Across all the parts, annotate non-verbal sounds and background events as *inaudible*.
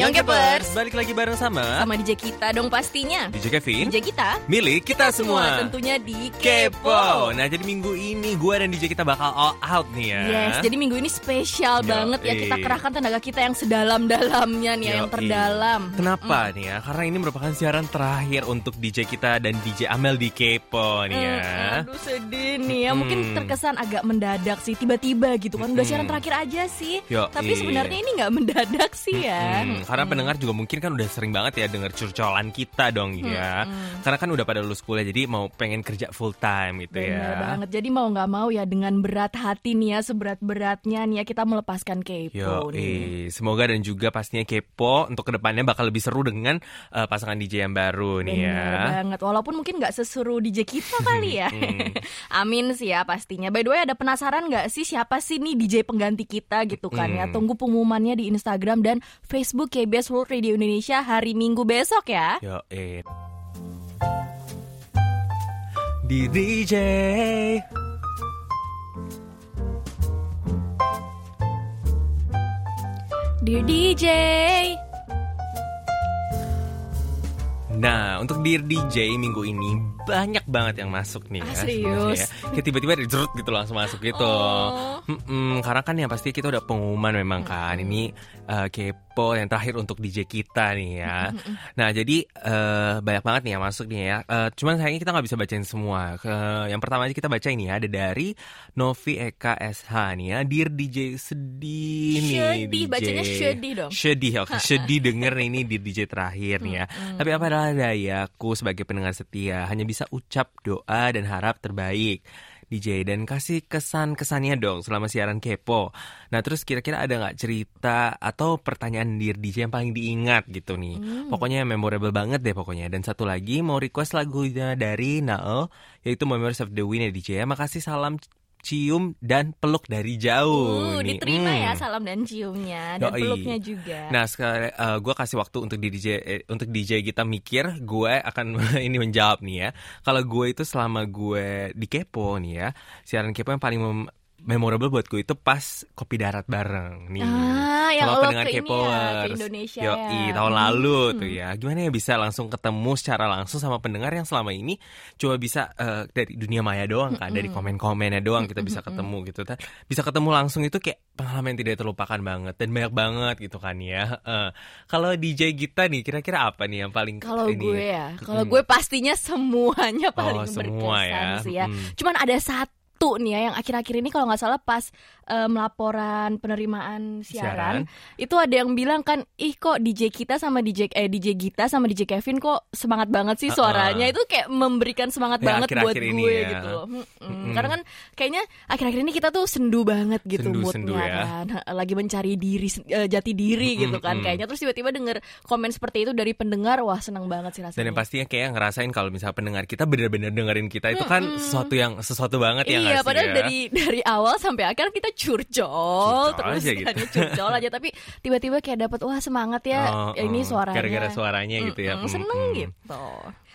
Annyeong Kepers. Balik lagi bareng sama Sama DJ kita dong pastinya. DJ Kevin. DJ kita. Milik kita, semua, Tentunya di Kepo. Nah jadi minggu ini gue dan DJ kita bakal all out nih ya. Yes, jadi minggu ini spesial banget ya. Kita kerahkan tenaga kita yang sedalam-dalamnya nih, ya, yang terdalam. Kenapa nih ya? Karena ini merupakan siaran terakhir untuk DJ kita dan DJ Amel di Kepo nih ya. Hmm, aduh sedih nih ya, mungkin Hmm. terkesan agak mendadak sih, tiba-tiba gitu kan. Udah siaran terakhir aja sih. Yoi. Tapi sebenarnya ini nggak mendadak sih ya. Hmm, karena pendengar juga mungkin kan udah sering banget ya denger curcolan kita dong ya. Karena kan udah pada lulus kuliah jadi mau pengen kerja full time gitu Bener ya. banget. Jadi mau nggak mau ya dengan berat hati nih ya, seberat-beratnya nih ya kita melepaskan kepo Yo, nih. semoga dan juga pastinya kepo untuk ke depannya bakal lebih seru dengan eh, pasangan DJ yang baru nih ya. Bener banget, walaupun mungkin nggak seseru DJ kita *laughs* kali ya. Hmm. *laughs* Amin sih ya pastinya. By the way ada penasaran nggak sih siapa sih nih DJ pengganti kita gitu kan ya? Hmm. Tunggu pengumumannya di Instagram dan Facebook KBS World Radio Indonesia hari Minggu besok ya. Yo, eh. Di DJ. Dear DJ. Nah, untuk Dear DJ minggu ini banyak banget yang masuk nih ya. Ah, serius? sebenarnya *laughs* ya. Kayak tiba-tiba di jerut gitu langsung masuk gitu. Oh. Mm-mm, karena kan yang pasti kita udah pengumuman memang kan ini eh, yang terakhir untuk DJ kita nih ya. Nah jadi eh, banyak banget nih yang masuk nih ya. Eh, cuman sayangnya kita nggak bisa bacain semua. Ke- yang pertama aja kita baca ini ya ada dari Novi Eka SH nih ya. Dear DJ sedih nih. Sedih, DJ. bacanya sedih dong. Sedih, oke sedih denger ini di DJ terakhir nih ya. Tapi apa adalah dayaku sebagai pendengar setia hanya bisa ucap doa dan harap terbaik. DJ dan kasih kesan-kesannya dong selama siaran kepo. Nah terus kira-kira ada nggak cerita atau pertanyaan dir DJ yang paling diingat gitu nih. Pokoknya memorable banget deh pokoknya. Dan satu lagi mau request lagunya dari Nael yaitu Memories of the Wind ya DJ ya. Makasih salam cium dan peluk dari jauh. Uh, nih. diterima Hmm. ya salam dan ciumnya dan Yoi. peluknya juga. Nah sekarang gue kasih waktu untuk di DJ eh, untuk DJ kita mikir gue akan *laughs* ini menjawab nih ya. Kalau gue itu selama gue di kepo nih ya siaran kepo yang paling mem- memorable buat gue itu pas kopi darat bareng nih. Ah, yang sama lo pendengar ini ya, Yoi, ya. tahun Hmm. lalu tuh ya. Gimana ya bisa langsung ketemu secara langsung sama pendengar yang selama ini cuma bisa eh, dari dunia maya doang kan, dari komen-komennya doang kita bisa ketemu gitu. Dan bisa ketemu langsung itu kayak pengalaman yang tidak terlupakan banget dan banyak banget gitu kan ya. Eh, kalau DJ kita nih kira-kira apa nih yang paling Kalau gue ya, kalau Mm. gue pastinya semuanya paling Oh, semua berkesan ya. sih ya. Mm. Cuman ada satu nih ya yang akhir-akhir ini kalau nggak salah pas em, laporan penerimaan siaran, itu ada yang bilang kan, ih kok DJ kita sama DJ eh DJ Gita sama DJ Kevin kok semangat banget sih suaranya itu kayak memberikan semangat Ya, banget buat akhir-akhir gue ini ya. gitu. Mm-mm. Mm-mm. Karena kan kayaknya akhir-akhir ini kita tuh sendu banget gitu Sendu, moodnya sendu ya. kan, lagi mencari diri eh, jati diri gitu kan kayaknya terus tiba-tiba denger komen seperti itu dari pendengar wah seneng banget sih rasanya. Dan yang pastinya kayak ngerasain kalau misalnya pendengar kita bener-bener dengerin kita itu kan sesuatu yang sesuatu banget ya Iya, sih padahal ya? dari dari awal sampai akhir kita curcol, Curcol terus aja gitu. curcol aja tapi tiba-tiba kayak dapat wah semangat ya Oh, ini oh, suaranya. gara-gara suaranya gitu ya. Mm-mm, Mm, seneng mm. gitu.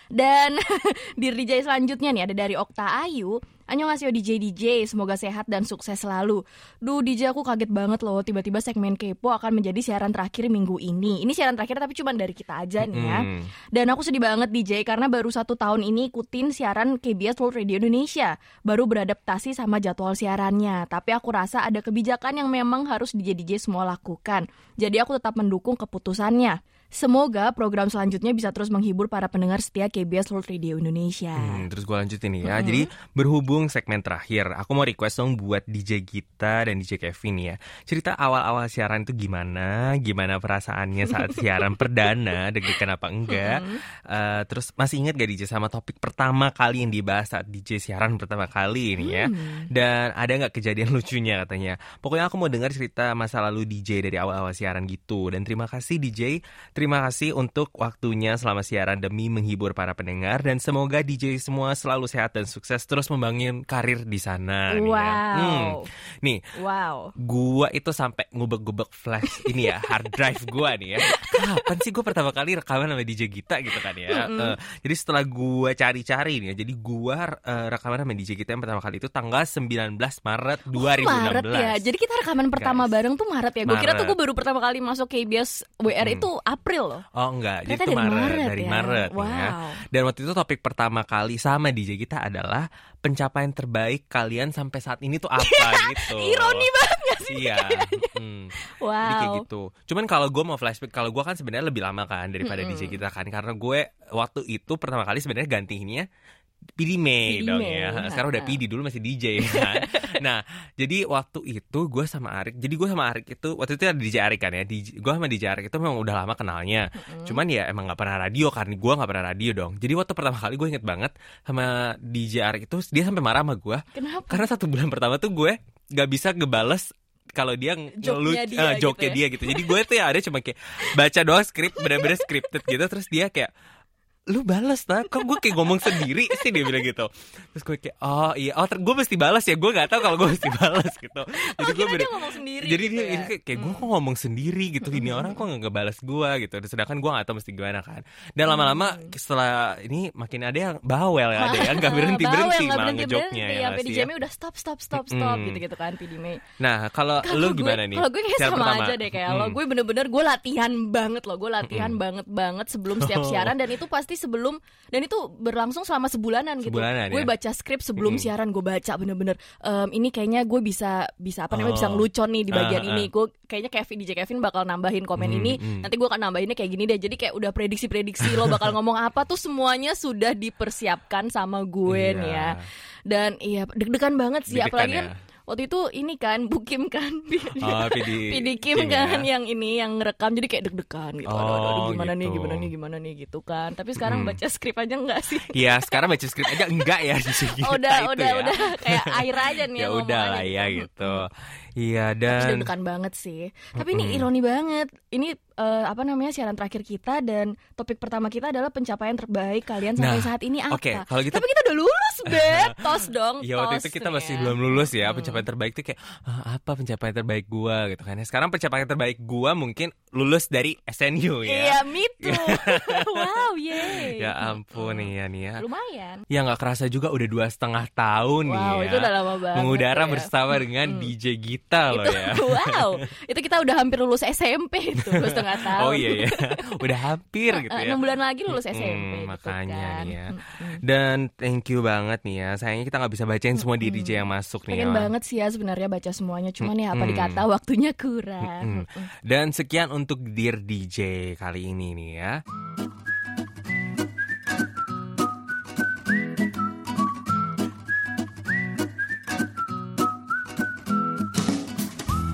Dan *laughs* di DJ selanjutnya nih ada dari Okta Ayu. Annyeonghaseyo DJ DJ, semoga sehat dan sukses selalu. Duh DJ aku kaget banget loh, tiba-tiba segmen Kepo akan menjadi siaran terakhir minggu ini. Ini siaran terakhir tapi cuma dari kita aja nih ya. Mm. Dan aku sedih banget DJ karena baru satu tahun ini ikutin siaran KBS World Radio Indonesia. Baru beradaptasi sama jadwal siarannya. Tapi aku rasa ada kebijakan yang memang harus DJ DJ semua lakukan. Jadi aku tetap mendukung keputusannya. Semoga program selanjutnya bisa terus menghibur para pendengar setia KBS World Radio Indonesia. Hmm, terus gue lanjutin nih ya. Jadi berhubung segmen terakhir, aku mau request dong buat DJ Gita dan DJ Kevin ya. Cerita awal-awal siaran itu gimana? Gimana perasaannya saat *laughs* siaran perdana? Deg-degan apa enggak? Eh, terus masih ingat gak DJ sama topik pertama kali yang dibahas saat DJ siaran pertama kali ini ya? Dan ada nggak kejadian *laughs* lucunya katanya? Pokoknya aku mau dengar cerita masa lalu DJ dari awal-awal siaran gitu. Dan terima kasih DJ Terima kasih untuk waktunya selama siaran demi menghibur para pendengar dan semoga DJ semua selalu sehat dan sukses terus membangun karir di sana. nih ya. Wow. Hmm. Nih, Wow. gua itu sampai ngubek-ngubek flash ini ya hard drive gua nih ya kapan sih gua pertama kali rekaman sama DJ Gita gitu kan ya Mm-mm. Eh, jadi setelah gua cari-cari nih ya jadi gua eh, rekaman sama DJ Gita yang pertama kali itu tanggal 19 Maret 2016 Maret ya. Jadi kita rekaman pertama Guys. bareng tuh Maret ya. Gue kira tuh gue baru pertama kali masuk KBS WR Hmm. itu April loh. Oh enggak, jadi itu dari Maret, Maret dari ya. Maret Wow. ya. Dan waktu itu topik pertama kali sama DJ kita adalah pencapaian terbaik kalian sampai saat ini tuh apa *laughs* gitu. Ironi banget gak sih? Iya. *laughs* hmm. Wow. Jadi kayak gitu. Cuman kalau gue mau flashback, kalau gue kan sebenarnya lebih lama kan daripada Mm-mm. DJ kita kan, karena gue waktu itu pertama kali sebenarnya gantinya PD May PD dong May, ya. Sekarang udah. PD dulu masih DJ kan. *laughs* nah, jadi waktu itu gue sama Arik, jadi gue sama Arik itu waktu itu ada DJ Arik kan ya. Gue sama DJ Arik itu memang udah lama kenalnya. Mm-mm. Cuman ya emang nggak pernah radio karena gue nggak pernah radio dong. Jadi waktu pertama kali gue inget banget sama DJ Arik itu dia sampai marah sama gue Kenapa? karena satu bulan pertama tuh gue nggak bisa ngebales kalau dia ngelu- dia eh, gitu ya. dia gitu. Jadi gue tuh ya ada cuma kayak baca doang skrip bener-bener scripted gitu terus dia kayak lu balas lah kok gue kayak ngomong sendiri sih dia bilang gitu terus gue kayak oh iya oh gue mesti balas ya gue nggak tahu kalau gue mesti balas gitu Oh, jadi gue kira bener ngomong sendiri jadi gitu dia ya. ini kayak, gue Hmm. kok ngomong sendiri gitu ini orang kok nggak ngebalas gue gitu sedangkan gue nggak tahu mesti gimana kan dan lama-lama Hmm. setelah ini makin ada yang bawel ya ada yang nggak *laughs* berhenti berhenti malah ngejoknya ya Sampai di ya? udah stop stop stop stop Mm-mm. gitu gitu kan PD May. Nah, kalau lu gue- gimana nih? Kalau gue kayak sama pertama. aja deh kayak lo. Hmm. Gue bener-bener gue latihan banget loh. Gue latihan Mm-mm. banget banget sebelum setiap *laughs* siaran dan itu pasti sebelum dan itu berlangsung selama sebulanan gitu. Sebulanan, gue ya? baca skrip sebelum Mm-mm. siaran gue baca bener-bener "Em, ini kayaknya gue bisa bisa apa namanya Oh. bisa ngelucon nih di bagian Ah, ah. ini. Gue kayaknya Kevin DJ Kevin bakal nambahin komen Hmm, ini. hmm. Nanti gue akan nambahinnya kayak gini deh. Jadi kayak udah prediksi-prediksi lo bakal ngomong apa tuh semuanya sudah dipersiapkan sama gue Iya. nih ya. Dan iya deg-degan banget sih Deg-degan apalagi ya? Waktu itu ini kan *laughs* Bukim kan Oh, PD, *laughs* PD Kim Kim kan ya. yang ini yang ngerekam jadi kayak deg-degan gitu. Aduh, aduh, aduh, Oh, gimana nih, gitu. gimana nih, gimana nih gitu kan. Tapi sekarang Mm. baca skrip aja enggak sih? *laughs* Iya, sekarang baca skrip aja enggak ya di sini Oh, udah, itu udah, ya. udah kayak air aja nih ya udah lah ya gitu. gitu. Iya Tapi dan deg-degan banget sih. Tapi ini Mm-mm. ironi banget. Ini eh, apa namanya siaran terakhir kita dan topik pertama kita adalah pencapaian terbaik kalian sampai Nah, saat ini apa? kalau gitu- Tapi kita udah lulus, *laughs* Beb. Tos dong. Iya waktu tos itu kita masih ya. belum lulus ya Hmm. pencapaian terbaik tuh kayak "Ah, apa pencapaian terbaik gua gitu kan ya sekarang pencapaian terbaik gua mungkin lulus dari SNU ya Iya, me too. *laughs* wow, yeay. ya ampun Mm-mm. iya nih ya Lumayan. ya nggak kerasa juga udah dua setengah tahun nih Wow, ya itu udah lama banget. mengudara ya. bersama dengan Mm. DJ Gita loh itu ya *laughs* wow itu kita udah hampir lulus SMP itu dua setengah *laughs* tahun Oh iya ya, udah hampir gitu ya. enam bulan lagi lulus SMP gitu makanya kan. nih ya. Dan thank you banget nih ya. Sayangnya kita nggak bisa bacain semua di DJ yang masuk nih pengen ya. banget sih ya sebenarnya baca semuanya cuman ya apa dikata waktunya kurang. Dan sekian untuk Dear DJ kali ini nih ya.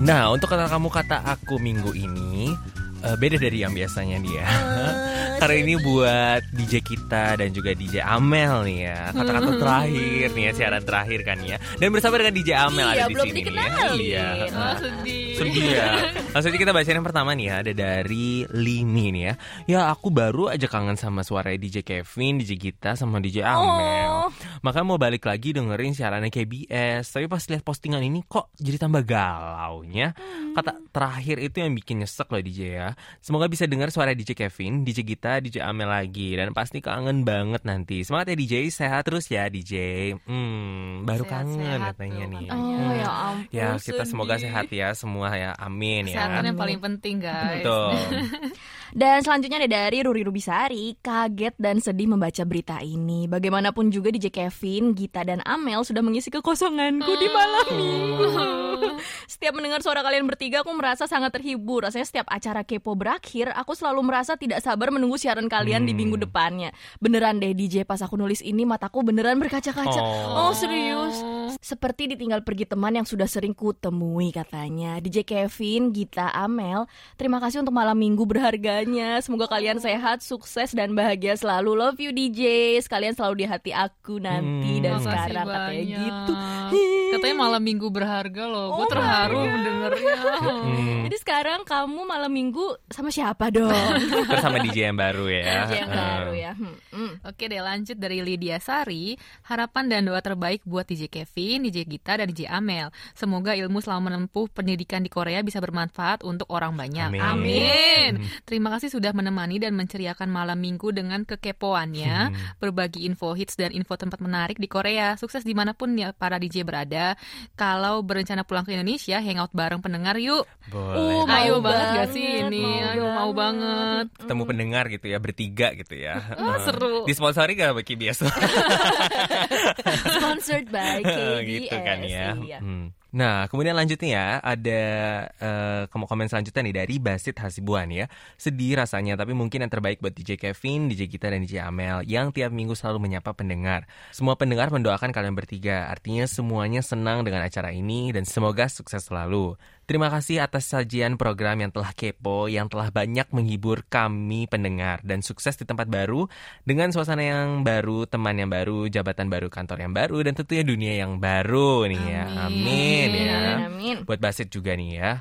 Nah, untuk kata kamu kata aku minggu ini eh, beda dari yang biasanya nih ya. *laughs* Karena ini buat DJ kita dan juga DJ Amel nih ya. Kata-kata terakhir nih ya, siaran terakhir kan ya. Dan bersama dengan DJ Amel iya ada di belum sini nih ya. Iya. oh, sedih Sedih ya. Langsung aja kita bacain yang pertama nih ya, ada dari Lini nih ya. Ya aku baru aja kangen sama suara DJ Kevin, DJ Gita sama DJ Amel. oh Makanya mau balik lagi dengerin siarannya KBS. Tapi pas lihat postingan ini kok jadi tambah galaunya. Kata terakhir itu yang bikin nyesek loh DJ ya. Semoga bisa dengar suara DJ Kevin, DJ Gita, DJ Amel lagi. Dan pasti kangen banget nanti. Semangat ya DJ, sehat terus ya DJ. Hmm, baru kangen Sehat-sehat katanya tuh nih. oh Hmm. ya ampun Ya kita semoga sedih. sehat ya semua ya. Amin ya. Kesehatan yang paling penting guys. Betul. *laughs* Dan selanjutnya ada dari Ruri Rubisari, kaget dan sedih membaca berita ini. Bagaimanapun juga DJ Kevin, Gita, dan Amel sudah mengisi kekosonganku di malam minggu. *laughs* Setiap mendengar suara kalian bertiga, aku merasa sangat terhibur. Rasanya setiap acara kepo berakhir, aku selalu merasa tidak sabar menunggu siaran kalian di Hmm. minggu depannya. Beneran deh DJ, pas aku nulis ini mataku beneran berkaca-kaca. Oh. Oh serius? Seperti ditinggal pergi teman yang sudah sering kutemui katanya. DJ Kevin, Gita, Amel, terima kasih untuk malam minggu berharganya. Semoga kalian sehat, sukses dan bahagia selalu. Love you DJ. Sekalian selalu di hati aku nanti Hmm. dan Makasih sekarang katanya banyak. gitu. Katanya malam minggu berharga loh gue terharu mendengarnya. Hmm. Jadi sekarang kamu malam minggu sama siapa dong? *laughs* Terus sama DJ yang baru ya. *laughs* DJ yang Hmm. baru ya. Hmm, hmm. Oke deh lanjut dari Lydia Sari Harapan dan doa terbaik buat DJ Kevin, DJ Gita, dan DJ Amel Semoga ilmu selama menempuh pendidikan di Korea bisa bermanfaat untuk orang banyak Amin. Amin. Terima kasih sudah menemani dan menceriakan malam minggu dengan kekepoannya Hmm. Berbagi info hits dan info tempat menarik di Korea Sukses di mana pun ya para DJ berada Kalau berencana pulang ke Indonesia, hangout bareng pendengar yuk Boleh. Oh, mau Ayo banget gak banget, sih ini? mau Ayo mau banget Ketemu pendengar gitu ya, bertiga gitu ya. Hmm. *laughs* seru. Disponsori gak sama KBS? *laughs* Sponsored by KBS. *laughs* gitu kan ya. Iya. Hmm. Nah, kemudian lanjutnya ya, ada komen komen selanjutnya nih dari Basit Hasibuan ya. Sedih rasanya, tapi mungkin yang terbaik buat DJ Kevin, DJ Gita, dan DJ Amel yang tiap minggu selalu menyapa pendengar. Semua pendengar mendoakan kalian bertiga, artinya semuanya senang dengan acara ini dan semoga sukses selalu. Terima kasih atas sajian program yang telah kepo, yang telah banyak menghibur kami pendengar dan sukses di tempat baru dengan suasana yang baru, teman yang baru, jabatan baru, kantor yang baru dan tentunya dunia yang baru nih ya. Amin, ya. Amin. Buat Basit juga nih ya.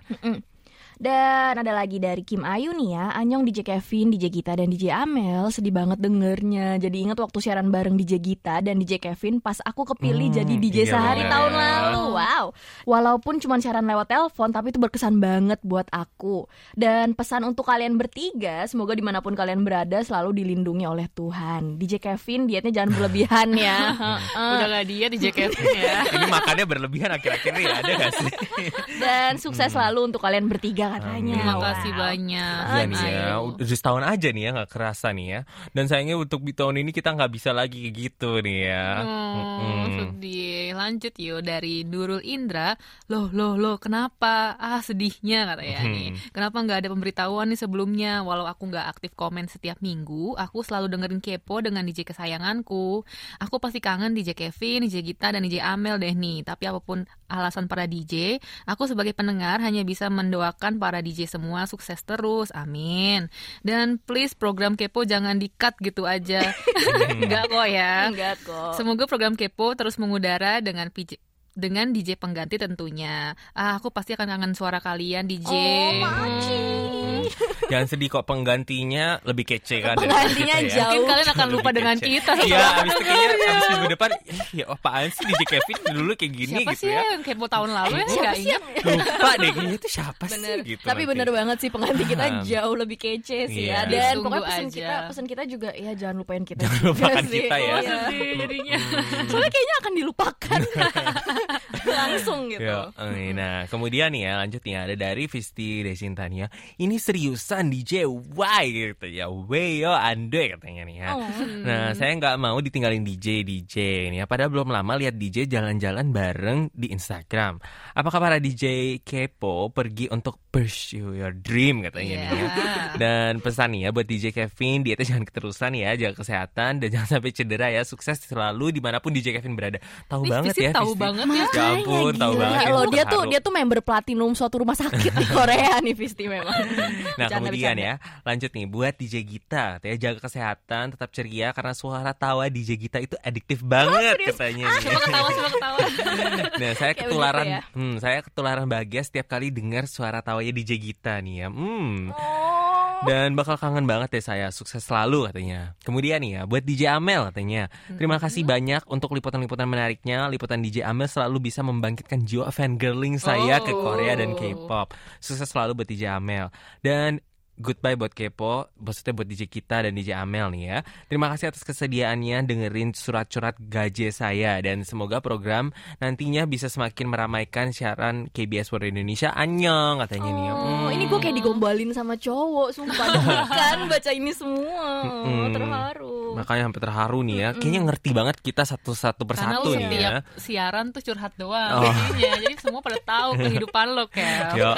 Dan ada lagi dari Kim Ayu nih ya, Anyong DJ Kevin, DJ Gita dan DJ Amel sedih banget dengernya. Jadi ingat waktu siaran bareng DJ Gita dan DJ Kevin pas aku kepilih Hmm, jadi DJ iya sehari bener tahun ya. lalu. Wow. Walaupun cuma siaran lewat telepon tapi itu berkesan banget buat aku. Dan pesan untuk kalian bertiga, semoga di mana pun kalian berada selalu dilindungi oleh Tuhan. DJ Kevin dietnya jangan berlebihan ya. *laughs* Heeh. Udah gak dia DJ Kevin ya Ini makannya berlebihan akhir-akhir ini ada gak sih? Dan sukses selalu untuk kalian bertiga katanya. Terima Wow. kasih banyak Iya nih ya, udah setahun aja nih ya nggak kerasa nih ya. Dan sayangnya untuk di tahun ini kita nggak bisa lagi kayak gitu nih ya. Oh, Mm-mm. sedih. Lanjut yuk dari Nurul Indra. Loh, loh, loh, kenapa? Ah, sedihnya katanya Hmm. nih. Kenapa nggak ada pemberitahuan nih sebelumnya? Walau aku nggak aktif komen setiap minggu, aku selalu dengerin kepo dengan DJ kesayanganku. Aku pasti kangen DJ Kevin, DJ Gita, dan DJ Amel deh nih. Tapi apa pun alasan para DJ, aku sebagai pendengar hanya bisa mendoakan para DJ semua sukses terus. Amin. Dan please program kepo jangan di-cut gitu aja. *laughs* Enggak kok ya. Enggak kok. Semoga program Kepo terus mengudara dengan PJ dengan DJ pengganti tentunya. Ah, aku pasti akan kangen suara kalian DJ. Oh, Maci. Jangan sedih kok penggantinya lebih kece kan. Penggantinya kita jauh. Mungkin kalian akan lupa dengan kece. kita. Iya, abis itu kayaknya abis minggu depan, ya apaan sih DJ Kevin dulu kayak gini Siapa gitu sih ya. yang Kepo tahun lalu ya? Siapa sih ingat. yang- Lupa deh kayaknya itu siapa Bener. sih gitu. Tapi nanti. bener banget sih pengganti kita Hmm. jauh lebih kece sih Iya. ya. Dan Ditunggu pokoknya pesan aja. kita, pesan kita juga ya jangan lupain kita. Jangan lupakan sih. kita ya. Iya. Sedih jadinya. Soalnya kayaknya akan dilupakan *laughs* langsung gitu. Ya, eh, nah kemudian nih ya lanjut nih ada dari Visti Desinta nih ya. Ini seriusan DJ why gitu ya. Weyo ande katanya nih ya. Oh. Nah saya nggak mau ditinggalin DJ DJ nih ya. Padahal belum lama lihat DJ jalan-jalan bareng di Instagram. Apakah para DJ kepo pergi untuk pursue your dream katanya nih ya. Iya. Dan pesan nih ya buat DJ Kevin dietnya jangan keterusan ya, jaga kesehatan dan jangan sampai cedera ya. Sukses selalu di mana pun DJ Kevin berada. Tahu banget ya. tahu banget ya. Ya ampun, tahu gila. banget. ya, Loh, dia tuh dia tuh member platinum suatu rumah sakit di Korea *laughs* nih Visti memang. Nah Bercanda, kemudian bercanda. ya lanjut nih buat DJ Gita ya jaga kesehatan tetap ceria karena suara tawa DJ Gita itu adiktif banget serius? katanya nih. Coba ketawa, coba ketawa. *laughs* Nah saya Kayak ketularan ya. hmm, saya ketularan bahagia setiap kali dengar suara tawanya DJ Gita nih ya. Hmm. Oh. Dan bakal kangen banget deh saya. Sukses selalu katanya. Kemudian nih ya Buat DJ Amel katanya. Terima kasih banyak Untuk liputan-liputan menariknya. Liputan DJ Amel selalu bisa membangkitkan Jiwa fangirling saya Ke Oh. Korea dan K-pop. Sukses selalu buat DJ Amel. Dan Goodbye buat Kepo, maksudnya buat DJ kita dan DJ Amel nih ya. Terima kasih atas kesediaannya dengerin surat-surat gaje saya dan semoga program nantinya bisa semakin meramaikan siaran KBS World Indonesia. Anyong katanya nih. ya. Oh, Hmm. ini gue kayak digombalin sama cowok, sumpah kan baca ini semua, Mm-mm. terharu. Makanya sampai terharu nih ya. Kayaknya ngerti banget kita satu-satu Karena persatu lu nih setiap ya. siaran tuh curhat doang Oh. jadinya. Jadi semua pada tahu *laughs* kehidupan lo, Kel. Yo,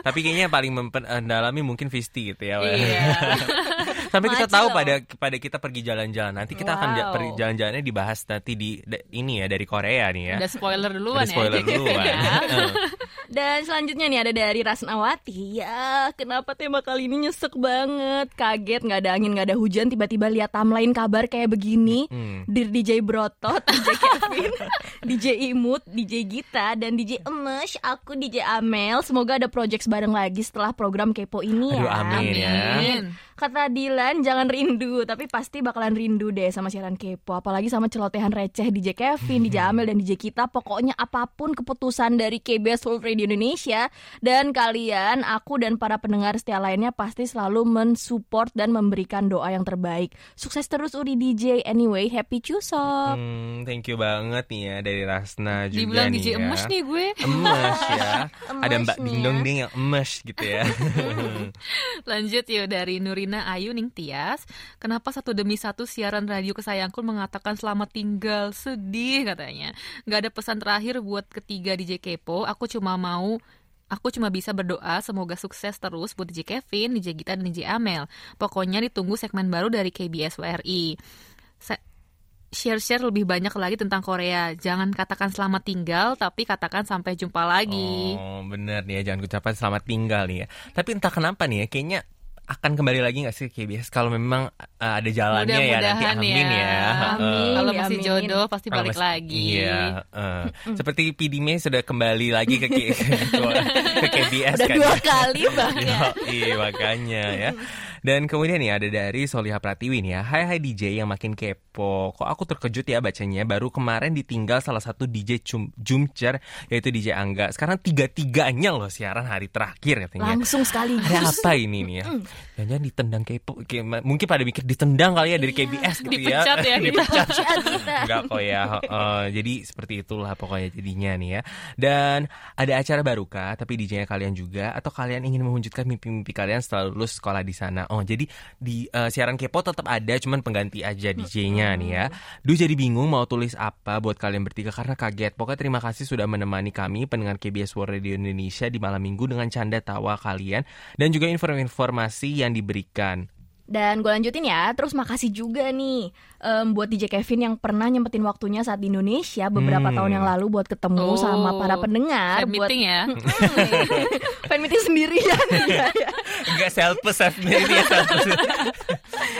Tapi kayaknya yang paling mendalami mungkin Visti gitu ya. Iya. *laughs* Sampai kita Maci tahu loh. pada pada kita pergi jalan-jalan. Nanti kita akan Wow. pergi jalan-jalannya dibahas nanti di ini ya dari Korea nih ya. Udah spoiler duluan Ada spoiler ya. *laughs* duluan. *laughs* Ya. Dan selanjutnya nih ada dari Rasnawati. Ya, kenapa tema kali ini nyesek banget? Kaget, nggak ada angin, nggak ada hujan. Tiba-tiba lihat timeline kabar kayak begini. Hmm. Dir DJ Brotot, DJ Kevin, DJ Imut, DJ Gita, dan DJ Emesh. Aku DJ Amel. Semoga ada project bareng lagi setelah program Kepo ini ya. Aduh, amin ya. Kata Dilan jangan rindu Tapi pasti bakalan rindu deh sama siaran kepo Apalagi sama celotehan receh DJ Kevin, DJ Amel, dan DJ kita Pokoknya apa pun keputusan dari KBS World Radio Indonesia Dan kalian, aku dan para pendengar setia lainnya Pasti selalu mensupport dan memberikan doa yang terbaik Sukses terus Uri DJ Anyway, happy Chuseok Hmm, thank you banget nih ya dari Rasna juga Dibilang nih DJ ya. emes nih gue. Emes ya. *laughs* Ada Mbak nih Dingdong ya. ding yang emes gitu ya. *laughs* Lanjut yuk dari Nurina Ayu Ning Tias. Kenapa satu demi satu siaran radio kesayanganku mengatakan selamat tinggal sedih katanya. Gak ada pesan terakhir buat ketiga DJ Kepo. Aku cuma mau Aku cuma bisa berdoa semoga sukses terus buat DJ Kevin, DJ Gita, dan DJ Amel. Pokoknya ditunggu segmen baru dari KBS WRI. Share-share lebih banyak lagi tentang Korea. Jangan katakan selamat tinggal, tapi katakan sampai jumpa lagi. Oh, bener nih ya jangan ucapan selamat tinggal nih ya. Tapi entah kenapa nih ya kayaknya akan kembali lagi gak sih ke KBS kalau memang uh, ada jalannya ya nanti amin ya. ya. Amin. Kalau ya, masih amin. jodoh pasti Kalau balik mas- lagi. Iya, eh. seperti PD May sudah kembali lagi ke, *laughs* K- ke KBS Udah kan. dua ya. kali bahkan Iya makanya ya. Dan kemudian nih ada dari Soliha Pratiwi nih ya. Hai hai DJ yang makin kepo. Kok aku terkejut ya bacanya. Baru kemarin ditinggal salah satu DJ cum, Jumcer yaitu DJ Angga. Sekarang tiga-tiganya loh siaran hari terakhir katanya. Langsung sekaligus Ada apa ini nih ya? Jangan ditendang kepo. Mungkin pada mikir ditendang kali ya dari KBS gitu ya. Dipecat ya kita. *laughs* Dipecat. Kita. Enggak kok ya. heeh. jadi seperti itulah pokoknya jadinya nih ya. Dan ada acara baru kah? Tapi DJ-nya kalian juga atau kalian ingin mewujudkan mimpi-mimpi kalian setelah lulus sekolah di sana? Oh, jadi di eh, siaran kepo tetap ada cuman pengganti aja DJ-nya nih ya. Duh jadi bingung mau tulis apa buat kalian bertiga karena kaget. Pokoknya terima kasih sudah menemani kami pendengar KBS World Radio Indonesia di malam minggu dengan canda tawa kalian dan juga informasi yang diberikan. Dan gue lanjutin ya, terus makasih juga nih em, buat DJ Kevin yang pernah nyempetin waktunya saat di Indonesia beberapa Hmm. tahun yang lalu buat ketemu Oh, sama para pendengar, Fan buat meeting ya. *laughs* fan meeting sendirian *laughs* ya, ya. Enggak selfless ini ya selfless.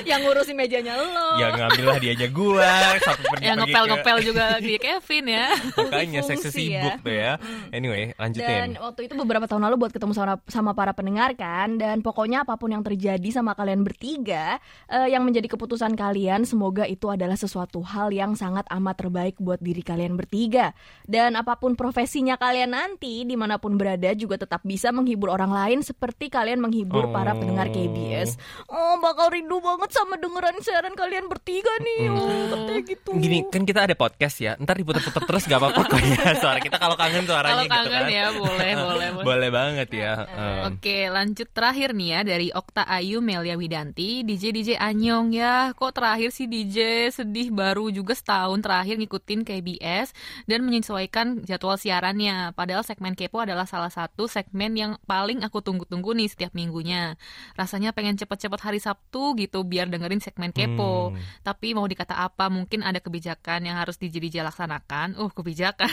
yang ngurusin mejanya lo. ya ngambil lah dia aja gua satu pergi Yang pergi ngepel-ngepel juga di Kevin ya. ke makanya seksi Fungsi sibuk ya. tuh ya anyway lanjutin Dan waktu itu beberapa tahun lalu buat ketemu sama, sama para pendengar kan Dan pokoknya apa pun yang terjadi sama kalian bertiga eh, Yang menjadi keputusan kalian Semoga itu adalah sesuatu hal yang sangat amat terbaik buat diri kalian bertiga Dan apa pun profesinya kalian nanti Di mana pun berada juga tetap bisa menghibur orang lain Seperti kalian menghibur para pendengar KBS Oh. Bakal rindu banget sama dengeran siaran kalian bertiga nih Oh katanya gitu. Gini kan kita ada podcast ya. Ntar diputer-puter terus gak apa-apa kok ya. *laughs* Suara kita kalau kangen suaranya Kalau gitu kangen kan ya boleh, boleh, boleh. boleh banget ya Em, Oke, lanjut terakhir nih ya dari Okta Ayu Melia Widanti, DJ DJ Anyong ya. Kok terakhir sih DJ sedih baru juga setahun terakhir ngikutin KBS dan menyesuaikan jadwal siarannya. Padahal segmen Kepo adalah salah satu segmen yang paling aku tunggu-tunggu nih setiap minggunya. Rasanya pengen cepet-cepet hari Sabtu gitu biar dengerin segmen Kepo. Hmm. Tapi mau dikata apa, mungkin ada kebijakan yang harus DJ laksanakan. Uh, kebijakan *laughs*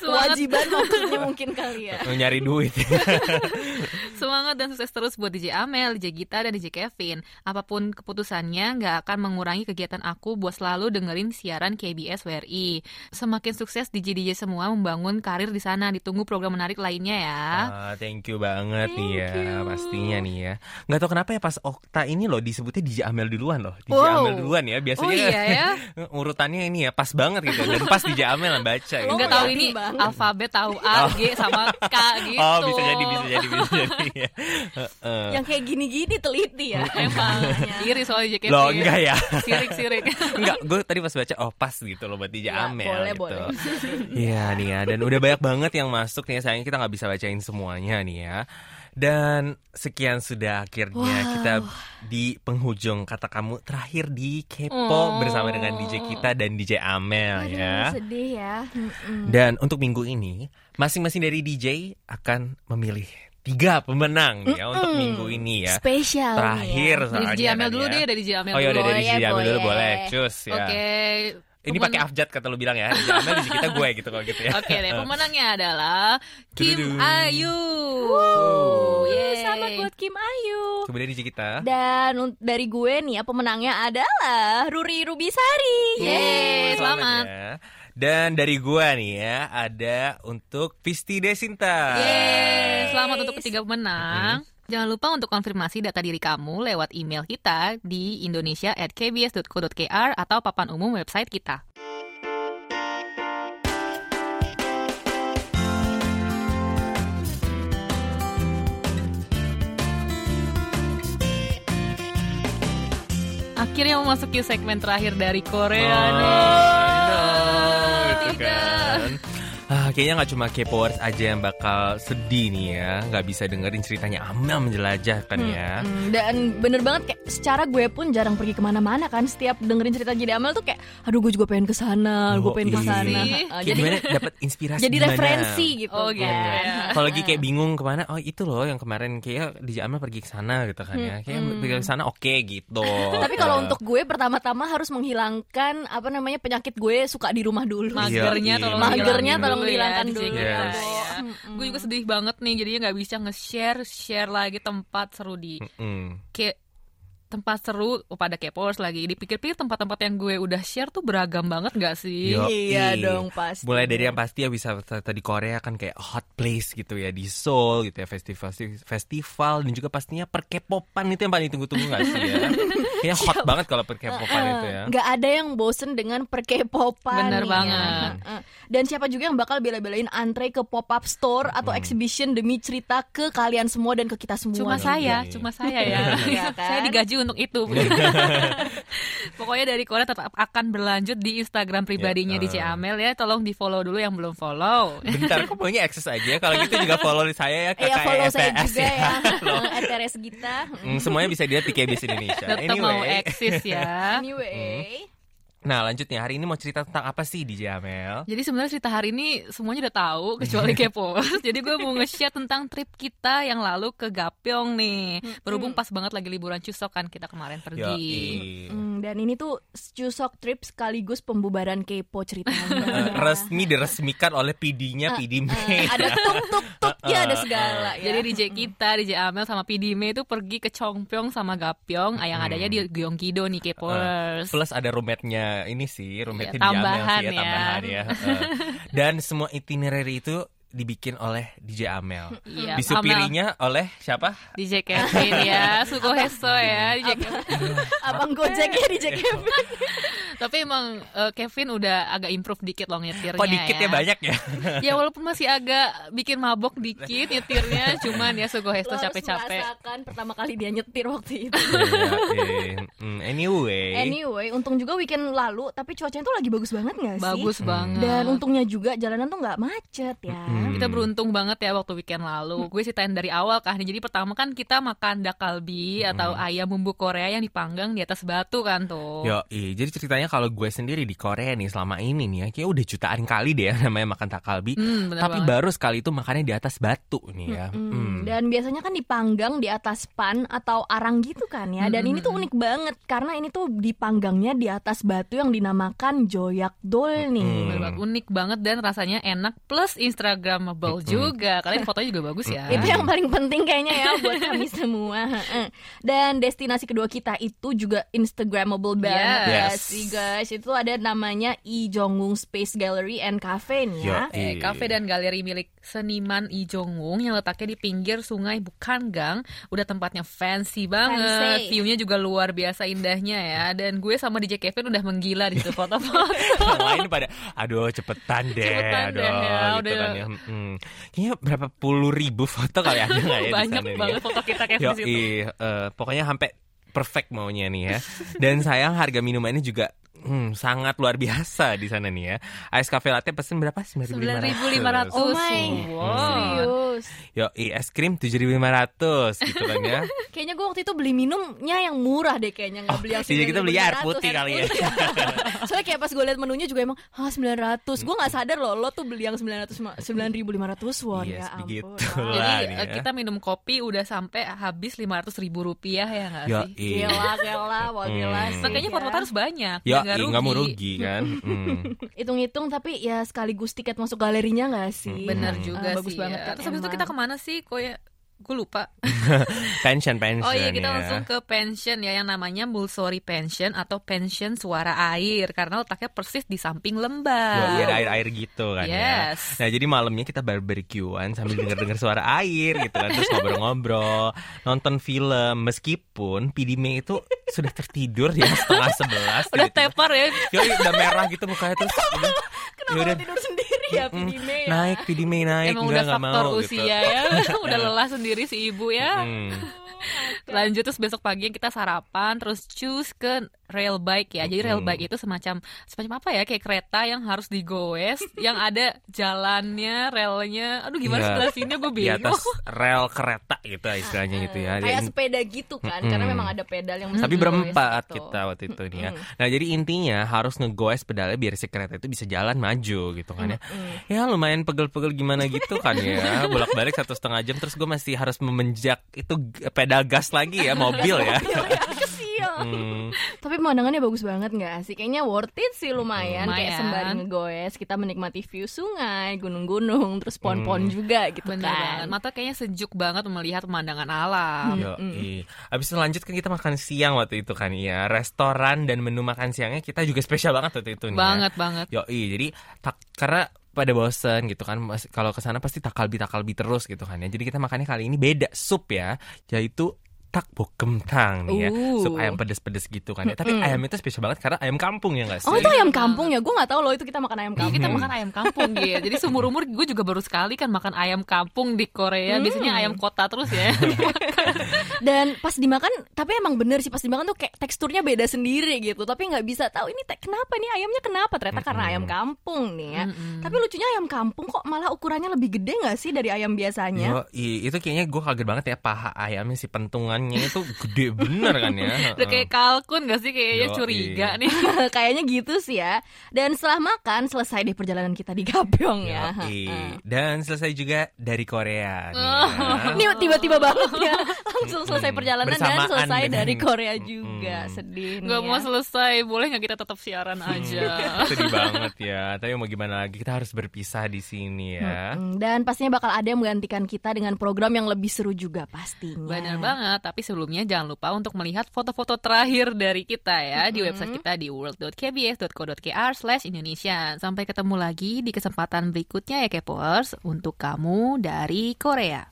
Kewajiban maksudnya mungkin kali ya nyari duit *laughs* Semangat dan sukses terus buat DJ Amel, DJ Gita, dan DJ Kevin. Apa pun keputusannya, nggak akan mengurangi kegiatan aku buat selalu dengerin siaran KBS WRI. Semakin sukses DJ-DJ semua membangun karir di sana. Ditunggu program menarik lainnya ya. Ah, thank you banget nih ya Thank you. pastinya nih ya nggak tahu kenapa ya pas Okta ini loh disebutnya DJ Amel duluan loh DJ Wow. Amel duluan ya biasanya Oh iya ya? *laughs* urutannya ini ya pas banget gitu dan pas DJ Amel yang baca gitu. Nggak Oh, tahu ini banget. alfabet tahu A, G sama K gitu. Oh bisa jadi bisa jadi bisa jadi. Yang kayak gini-gini teliti ya Emang iri soal DJ Kevin. Loh enggak ya Sirik-sirik. *laughs* Enggak, gue tadi pas baca oh pas gitu loh DJ Ya, Amel boleh, gitu. boleh. *laughs* Iya nih ya, dan udah banyak banget yang masuk nih. Sayangnya kita nggak bisa bacain semuanya nih ya. Dan sekian sudah akhirnya kita di penghujung kata kamu terakhir di Kepo Oh. bersama dengan DJ kita dan DJ Amel Aduh, ya. sedih ya. Dan untuk minggu ini masing-masing dari DJ akan memilih tiga pemenang nih ya untuk minggu ini ya. Spesial. Terakhir nih ya. Dari soalnya Amel kan dulu ya. deh, dari DJ Amel Oh ya dulu. udah dari Amel dulu boleh. Cus ya. Oke. Ini pemen- pakai abjad kata lu bilang ya. DJ Amel DJ kita gue gitu kalau gitu ya. Oke deh, pemenangnya adalah Kim Dududu. Ayu. Wow. Yeay. Selamat buat Kim Ayu. Kemudian DJ kita. Dan dari gue nih ya pemenangnya adalah Ruri Rubisari. Yeay, selamat. ya. Dan dari gua nih ya ada untuk Pisti Desinta. Yeay, selamat untuk ketiga pemenang. Jangan lupa untuk konfirmasi data diri kamu lewat email kita di indonesia@kbs.co.kr atau papan umum website kita. Akhirnya memasuki segmen terakhir dari Korea Oh, nih. Kayaknya nggak cuma K-popers aja yang bakal sedih nih ya, nggak bisa dengerin ceritanya Amel menjelajah kan ya. Hmm, dan bener banget kayak secara gue pun jarang pergi ke mana-mana kan setiap dengerin cerita Jadi Amel tuh kayak aduh gue juga pengen ke sana, gue Oh, pengen ke iya. sana. Sih. Heeh, Kayak jadi gimana dapat inspirasi jadi gimana? referensi gitu. Oh, gitu kan. ya. Kalau lagi kayak bingung ke mana, oh itu loh yang kemarin kayak DJ Amel pergi ke sana gitu kan ya. Kayak pergi ke sana oke gitu. Tapi kalau untuk gue pertama-tama harus menghilangkan apa namanya penyakit gue suka di rumah dulu. Magernya Iya, tolong Magernya hilangin tolong dulu ya, hilangkan DJ dulu. kita Yes. ya. Gue juga sedih banget nih jadinya nggak bisa nge-share share lagi tempat seru di Mm. kayak tempat seru oh, pada K-popers lagi dipikir-pikir tempat-tempat yang gue udah share tuh beragam banget nggak sih? Yo. Iya dong pasti. Mulai dari yang pasti ya bisa ternyata di Korea kan kayak hot place gitu ya di Seoul gitu ya festival festival dan juga pastinya per K-popan itu yang paling ditunggu-tunggu gak sih ya? *laughs* Kayaknya hot banget kalau per K-popan itu ya. Nggak ada yang bosen dengan perkepopan Bener nih banget. ya. Dan siapa juga yang bakal bela-belain antre ke pop-up store atau exhibition demi cerita ke kalian semua dan ke kita semua. Cuma nih. saya, Iya. cuma saya ya. *laughs* Iya kan? Saya digaji untuk itu. *laughs* Pokoknya dari Korea tetap akan berlanjut di Instagram pribadinya Ya, DJ eh. Amel ya. Tolong di follow dulu yang belum follow. Bentar, kok maunya akses aja? Kalau gitu juga follow saya ya Iya kakak follow saya ETS juga ya, *laughs* ETRS kita. *laughs* Hmm, semuanya bisa dilihat di KBS Indonesia. Tetap mau Anyway, eksis ya. Anyway, nah lanjutnya hari ini mau cerita tentang apa sih DJ Amel? Jadi sebenarnya cerita hari ini semuanya udah tahu *laughs* kecuali kepo. *laughs* Jadi gue mau nge-share tentang trip kita yang lalu ke Gapyeong nih. Berhubung pas banget lagi liburan Chuseok kan kita kemarin pergi. Yoi. Hmm, dan ini tuh Chusok trip sekaligus pembubaran kepo Eh, ceritanya. *laughs* resmi diresmikan oleh PD-nya PD Eh, May. ada tuk tuk tuknya ada segala ya. Jadi DJ kita, DJ Amel sama PD May itu pergi ke Chongpyeong sama Gapyeong yang adanya di Gyeonggi-do nih K-popers. Plus ada roommate-nya ini sih, roommate-nya Ya, di tambahan sih ya, ya. tambahan ya. *laughs* Heeh. Dan semua itinerary itu dibikin oleh DJ Amel. Iya, Disupirinya oleh siapa? DJ Kevin ya, Suko Heso ya, DJ Kevin. Abang Gojeknya DJ Kevin. Tapi emang eh, Kevin udah agak improve dikit loh nyetirnya Kok dikit ya banyak ya? *laughs* ya walaupun masih agak bikin mabok dikit *laughs* nyetirnya cuman ya Sugo Hesto capek-capek merasakan pertama kali dia nyetir waktu itu. Iya. Hmm, Anyway, Anyway, untung juga weekend lalu, tapi cuacanya tuh lagi bagus banget gak sih? bagus banget Dan untungnya juga jalanan tuh nggak macet ya. Hmm. kita beruntung banget ya waktu weekend lalu gue ceritain dari awal kan jadi pertama kan kita makan dakalbi atau ayam bumbu Korea yang dipanggang di atas batu kan tuh Yo, jadi ceritanya kalau gue sendiri di Korea nih selama ini nih ya, kayak udah jutaan kali deh ya namanya makan takalbi. Hmm, Tapi banget. baru sekali itu makannya di atas batu nih ya. Hmm, Hmm. Dan biasanya kan dipanggang di atas pan atau arang gitu kan ya. Dan ini tuh unik banget karena ini tuh dipanggangnya di atas batu yang dinamakan joyak dol nih. Bener banget, unik banget dan rasanya enak plus instagramable juga kalian fotonya juga bagus ya Itu yang paling penting kayaknya ya buat kami semua. Heeh. *laughs* Dan destinasi kedua kita itu juga Instagramable banget Yes. ya sih guys. Itu ada namanya Lee Jong-woong Space Gallery and Cafe nih ya. Eh, kafe dan galeri milik seniman Lee Jong-woong yang letaknya di pinggir sungai Bukanggang. Udah tempatnya fancy banget. Fancy. View-nya juga luar biasa indahnya ya. Dan gue sama DJ Kevin udah menggila di situ foto-foto. *laughs* Yang lain pada aduh cepetan deh Cepetan aduh deh ya, gitu udah. kan ya Hmm. kayaknya berapa puluh ribu foto kali ada nggak ya di Banyak sana nih ya? banget foto kita Kevin Yo, di situ. pokoknya sampai perfect maunya nih ya dan sayang harga minuman ini juga hmm, sangat luar biasa di sana nih ya. Ice cafe latte pesen berapa? 9.500. Oh my, Wow. serius. Yo, es krim 7.500 gitu kan ya. *laughs* Kayaknya gue waktu itu beli minumnya yang murah deh kayaknya nggak beli yang Iya, kita beli air 9.500, putih kali ya. *laughs* Soalnya kayak pas gue liat menunya juga emang ah 900. Gue nggak sadar loh lo tuh beli yang 900 ma- 9.500 won Yes, ya ampun. begitulah. Jadi nih eh, ya. kita minum kopi udah sampai habis 500 ribu rupiah ya nggak Yo, sih? iya. Gila, gila, wah gila Hmm. Makanya ya. foto-foto harus banyak. Ya, biar iya, nggak mau rugi kan. Hmm. *laughs* Hitung-hitung tapi ya sekaligus tiket masuk galerinya nggak sih? Bener juga Ah, bagus sih. banget ya. kan Terus habis itu kita ke mana sih? Kok ya gue lupa. pension *laughs* pension. Oh iya kita ya. langsung ke pension ya yang namanya Mulsori Pension atau pension suara air karena letaknya persis di samping lembah. iya, ada air-air gitu kan ya. Yes. Nah jadi malamnya kita barbekyuan sambil denger-denger suara air gitu kan Terus ngobrol-ngobrol Nonton film Meskipun May itu sudah tertidur ya setengah sebelas Udah tepar ya. Yoi, udah merah gitu mukanya terus *laughs* udah, Kenapa yaudah, lo tidur sendiri *laughs* ya mm, Pidime ya? Naik May naik Emang Enggak udah faktor mau usia gitu. ya. *laughs* *laughs* udah lelah sendiri si ibu ya. Hmm. Lanjut terus besok pagi kita sarapan terus choose ke rail bike ya. Jadi rail bike itu semacam semacam apa ya? Kayak kereta yang harus digoes, *laughs* yang ada jalannya, relnya. Aduh gimana Iya. sih jelasinnya gue Di bingung. *laughs* atas rel kereta gitu istilahnya gitu ya Kayak sepeda gitu kan, Mm-mm. karena memang ada pedal yang Tapi berempat gitu. kita waktu itu nih ya. Nah jadi intinya harus ngegoes pedalnya biar si kereta itu bisa jalan maju gitu kan ya. Ya lumayan pegel-pegel gimana gitu kan ya. *laughs* Bolak-balik satu setengah jam terus gue masih harus memenjak itu pedal gas lagi ya mobil ya. Ya, kesial. Hmm, Tapi pemandangannya bagus banget nggak sih? Kayaknya worth it sih lumayan. Kayak Lumayan. sembari ngegoes, kita menikmati view sungai, gunung-gunung, terus pohon-pohon juga gitu Bener kan. banget. Mata kayaknya sejuk banget melihat pemandangan alam. yo, Abis itu lanjut kan kita makan siang waktu itu kan ya. Restoran dan menu makan siangnya kita juga spesial banget waktu itu nih. ya. Banget banget. Yo, jadi tak karena pada bosen gitu kan kalau ke sana pasti takalbi takalbi terus gitu kan ya jadi kita makannya kali ini beda sup ya yaitu tak kentang nih ya Uh. sup ayam pedes-pedes gitu kan ya tapi ayam itu spesial banget karena ayam kampung ya nggak sih Oh itu ayam kampung ya? Gue nggak tahu loh itu kita makan ayam Iya, kampung. kita makan ayam kampung gitu. Jadi seumur umur gue juga baru sekali kan makan ayam kampung di Korea. Biasanya ayam kota terus ya. *laughs* Dan pas dimakan, tapi emang bener sih pas dimakan tuh kayak teksturnya beda sendiri gitu. Tapi nggak bisa tahu ini te- kenapa nih ayamnya kenapa? Ternyata karena ayam kampung nih ya. Tapi lucunya ayam kampung kok malah ukurannya lebih gede nggak sih dari ayam biasanya? Yo, i- itu kayaknya gue kaget banget ya paha ayamnya si pentungannya itu gede bener kan ya Udah kayak kalkun gak sih kayaknya Yoi. curiga *laughs* nih. Kayaknya gitu sih ya. Dan setelah makan selesai deh perjalanan kita di Gapyong ya. Yoi. dan selesai juga dari Korea nih Oh. ya. Ini tiba-tiba banget ya Langsung selesai perjalanan dan Bersamaan selesai dengan- dari Korea juga Mm. Sedih nih Gak ya. mau selesai, boleh nggak kita tetap siaran aja? *laughs* Sedih banget ya. Tapi mau gimana lagi kita harus berpisah di sini ya. Dan pastinya bakal ada yang menggantikan kita dengan program yang lebih seru juga pastinya Bener banget, tapi sebelumnya jangan lupa untuk melihat foto-foto terakhir dari kita ya di website kita di world.kbs.co.kr slash Indonesia. Sampai ketemu lagi di kesempatan berikutnya ya Kepers untuk kamu dari Korea.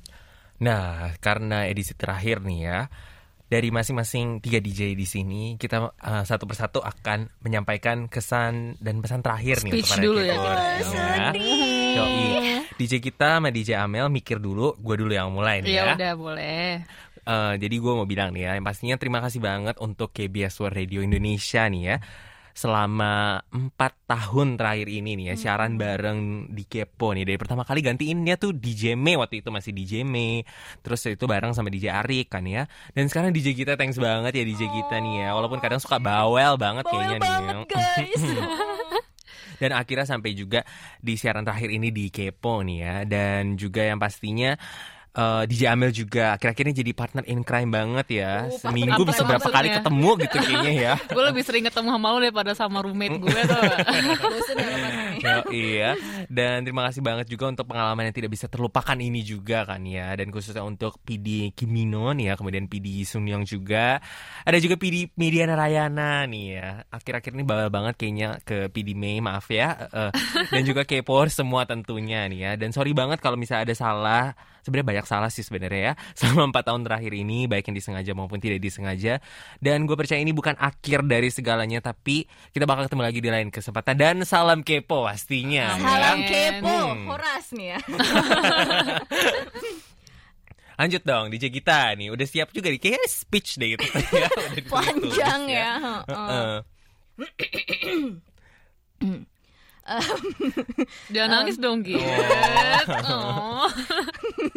Nah, karena edisi terakhir nih ya, dari masing-masing tiga DJ di sini kita uh, satu persatu akan menyampaikan kesan dan pesan terakhir nih Speech untuk para dulu ya, K-popers, kita. Yoi. DJ kita sama DJ Amel mikir dulu, gue dulu yang mulai nih Ya ya. udah boleh. Eh, jadi gue mau bilang nih ya, yang pastinya terima kasih banget untuk KBS World Radio Indonesia nih ya. Selama empat tahun terakhir ini nih ya, siaran bareng di Kepo nih. Dari pertama kali gantiinnya tuh DJ May, waktu itu masih DJ May. Terus itu bareng sama DJ Arik kan ya. Dan sekarang DJ kita thanks banget ya DJ kita nih ya. Walaupun kadang suka bawel banget Bawel kayaknya banget nih ya. guys *laughs* *laughs* Dan akhirnya sampai juga di siaran terakhir ini di Kepo nih ya. Dan juga yang pastinya eh, DJ Amel juga akhir-akhirnya jadi partner in crime banget ya. Oh, Seminggu in bisa berapa kali maksudnya? ketemu gitu kayaknya ya. *laughs* Gue lebih sering ketemu sama lu daripada sama roommate gue tuh. Bosen ya lo. Ya, iya. Dan terima kasih banget juga untuk pengalaman yang tidak bisa terlupakan ini juga kan ya. Dan khususnya untuk PD Kimino nih ya, kemudian PD Sun Young juga. Ada juga PD Mediana Rayana nih ya. Akhir-akhir ini bawel banget kayaknya ke PD May, maaf ya. Eh, dan juga K-Power semua tentunya nih ya. Dan sorry banget kalau misalnya ada salah. Sebenarnya banyak salah sih sebenarnya ya. *laughs* Selama empat tahun terakhir ini, baik yang disengaja maupun tidak disengaja. Dan gue percaya ini bukan akhir dari segalanya, tapi kita bakal ketemu lagi di lain kesempatan. Dan salam kepo pastinya. ya. Salam Amin. kepo Hmm. Horas nih ya *laughs* Lanjut dong, DJ kita nih udah siap juga nih kayak speech deh gitu *laughs* ya. Panjang ya, heeh. Heeh. *clears throat* *clears throat* *laughs* Jangan nangis dong, Git. Oh. *laughs*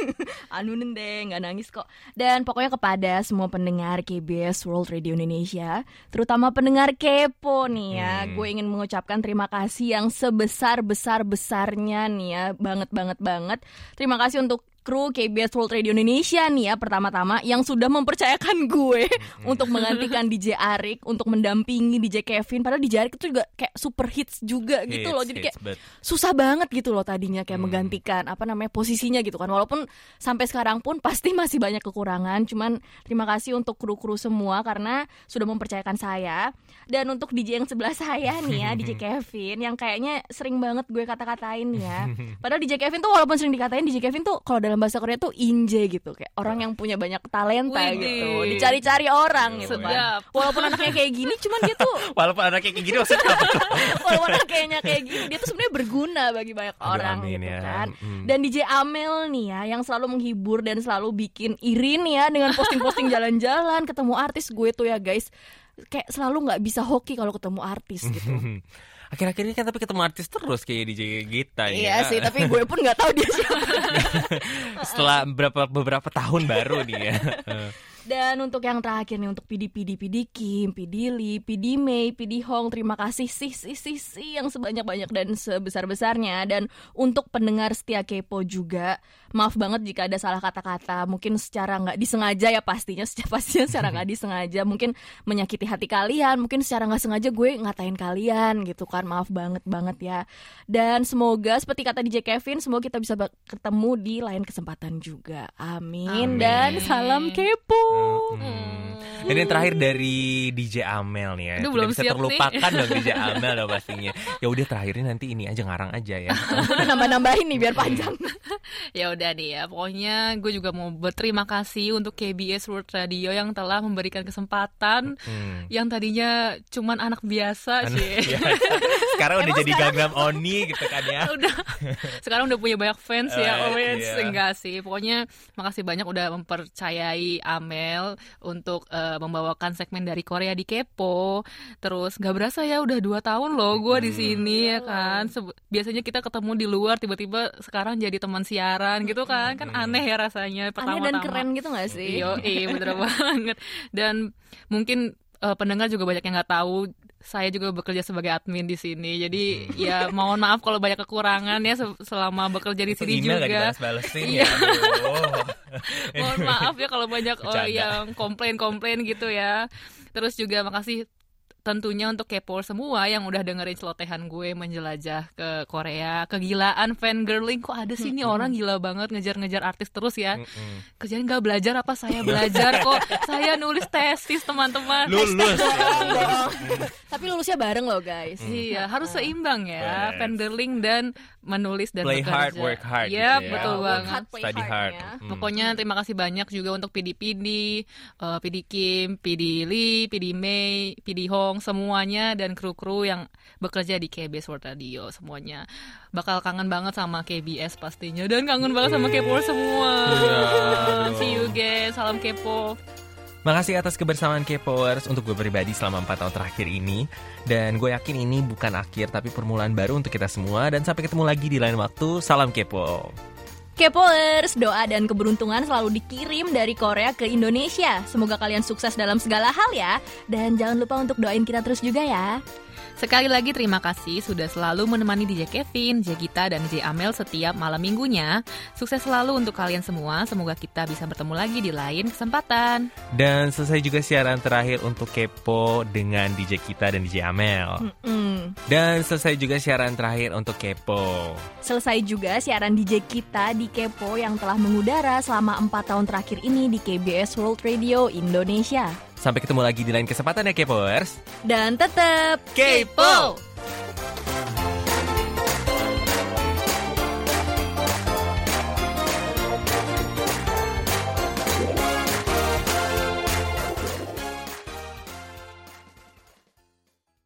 *laughs* anu nende nggak nangis kok dan pokoknya kepada semua pendengar KBS World Radio Indonesia terutama pendengar kepo nih ya Hmm. gue ingin mengucapkan terima kasih yang sebesar besar besarnya nih ya banget banget banget terima kasih untuk kru KBS World Radio Indonesia nih ya pertama-tama yang sudah mempercayakan gue untuk menggantikan DJ Arik untuk mendampingi DJ Kevin. Padahal DJ Arik itu juga kayak super hits juga gitu Hits, loh jadi kayak hits, but- susah banget gitu loh tadinya kayak Hmm. menggantikan apa namanya posisinya gitu kan. Walaupun sampai sekarang pun pasti masih banyak kekurangan. Cuman terima kasih untuk kru-kru semua karena sudah mempercayakan saya. Dan untuk DJ yang sebelah saya nih ya DJ *laughs* Kevin yang kayaknya sering banget gue kata-katain ya. *laughs* Padahal DJ Kevin tuh walaupun sering dikatain DJ Kevin tuh kalau dalam bahasa Korea tuh inje gitu kayak orang yang punya banyak talenta Widih. gitu dicari-cari orang gitu kan Sedap. walaupun anaknya kayak gini cuman dia tuh *laughs* Walaupun anaknya kayak gini maksudnya apa tuh? *laughs* walaupun kayaknya kayak gini dia tuh sebenarnya berguna bagi banyak Aduh, orang amin gitu ya. kan Mm. dan DJ Amel nih ya yang selalu menghibur dan selalu bikin irin ya dengan posting-posting *laughs* jalan-jalan ketemu artis gue tuh ya guys kayak selalu nggak bisa hoki kalau ketemu artis gitu Akhir-akhir ini kan tapi ketemu artis terus kayak DJ Gita ya. iya sih tapi gue pun nggak tahu dia siapa *laughs* Setelah beberapa beberapa tahun baru nih ya. *laughs* Dan untuk yang terakhir nih untuk PD PD PD Kim, PD Lee, PD Mei, PD Hong, terima kasih sih sih sih sih yang sebanyak-banyak dan sebesar-besarnya. Dan untuk pendengar setia Kepo juga maaf banget jika ada salah kata-kata. Mungkin secara nggak disengaja ya pastinya *laughs* secara pastinya secara nggak disengaja. Mungkin menyakiti hati kalian mungkin secara nggak sengaja gue ngatain kalian gitu kan. Maaf banget banget ya. Dan semoga seperti kata DJ Kevin semoga kita bisa ketemu di lain kesempatan juga. Amin, Amin. dan salam kepo Hmm. Dan yang terakhir dari DJ Amel nih ya. Aduh, belum bisa siap nih. terlupakan dong *laughs* DJ Amel dong pastinya. Ya udah terakhirnya nanti ini aja ngarang aja ya. *laughs* udah nambah-nambahin nih biar panjang *laughs* Ya udah nih ya, pokoknya gue juga mau berterima kasih untuk KBS World Radio yang telah memberikan kesempatan Hmm. yang tadinya cuman anak biasa Anak sih. biasa. Sekarang udah jadi Gangnam Oni gitu kan ya. udah sekarang udah punya banyak fans ya Eh, oh yes iya. enggak sih pokoknya makasih banyak udah mempercayai Amel untuk eh, membawakan segmen dari Korea di Kepo terus nggak berasa ya udah dua tahun loh gue di sini ya kan. Seb- biasanya kita ketemu di luar tiba-tiba sekarang jadi teman siaran gitu kan. Kan aneh ya rasanya aneh pertama-tama. dan keren gitu gak sih? Iya, iya bener *laughs* banget. Dan mungkin eh, pendengar juga banyak yang nggak tahu saya juga bekerja sebagai admin di sini. Jadi ya mohon maaf kalau banyak kekurangan ya se- selama bekerja di Itu sini gak juga. Iya. ya. Aduh. Mohon maaf ya kalau banyak oh, yang komplain-komplain gitu ya. Terus juga makasih tentunya untuk Kepo semua yang udah dengerin celotehan gue menjelajah ke Korea. Kegilaan fangirling kok ada sih nih orang gila banget ngejar-ngejar artis terus ya. Kerjaan nggak belajar apa saya belajar kok *laughs* saya nulis tesis teman-teman Lulus. ya. tapi lulusnya bareng loh guys iya harus seimbang ya Yes. fangirling dan menulis dan Play bekerja hard, work hard Yep, gitu ya. betul banget hard, play Study hard hard. ya. Mm. Pokoknya terima kasih banyak juga untuk PD PD, eh, PD Kim, PD Lee, PD Mei, PD Hong semuanya dan kru-kru yang bekerja di KBS World Radio semuanya bakal kangen banget sama KBS pastinya dan kangen banget sama Kepo semua. Iya. See you guys, salam Kepo. Makasih atas kebersamaan K-Powers untuk gue pribadi selama 4 tahun terakhir ini. Dan gue yakin ini bukan akhir tapi permulaan baru untuk kita semua. Dan sampai ketemu lagi di lain waktu. Salam Kepo. Kepoers, doa dan keberuntungan selalu dikirim dari Korea ke Indonesia. Semoga kalian sukses dalam segala hal ya. Dan jangan lupa untuk doain kita terus juga ya. Sekali lagi terima kasih sudah selalu menemani DJ Kevin, DJ Gita, dan DJ Amel setiap malam minggunya. Sukses selalu untuk kalian semua. Semoga kita bisa bertemu lagi di lain kesempatan. Dan selesai juga siaran terakhir untuk Kepo dengan DJ kita dan DJ Amel. Mm. Dan selesai juga siaran terakhir untuk Kepo. Selesai juga siaran DJ kita di Kepo yang telah mengudara selama 4 tahun terakhir ini di KBS World Radio Indonesia. Sampai ketemu lagi di lain kesempatan ya Kepoers. Dan tetap Kepo!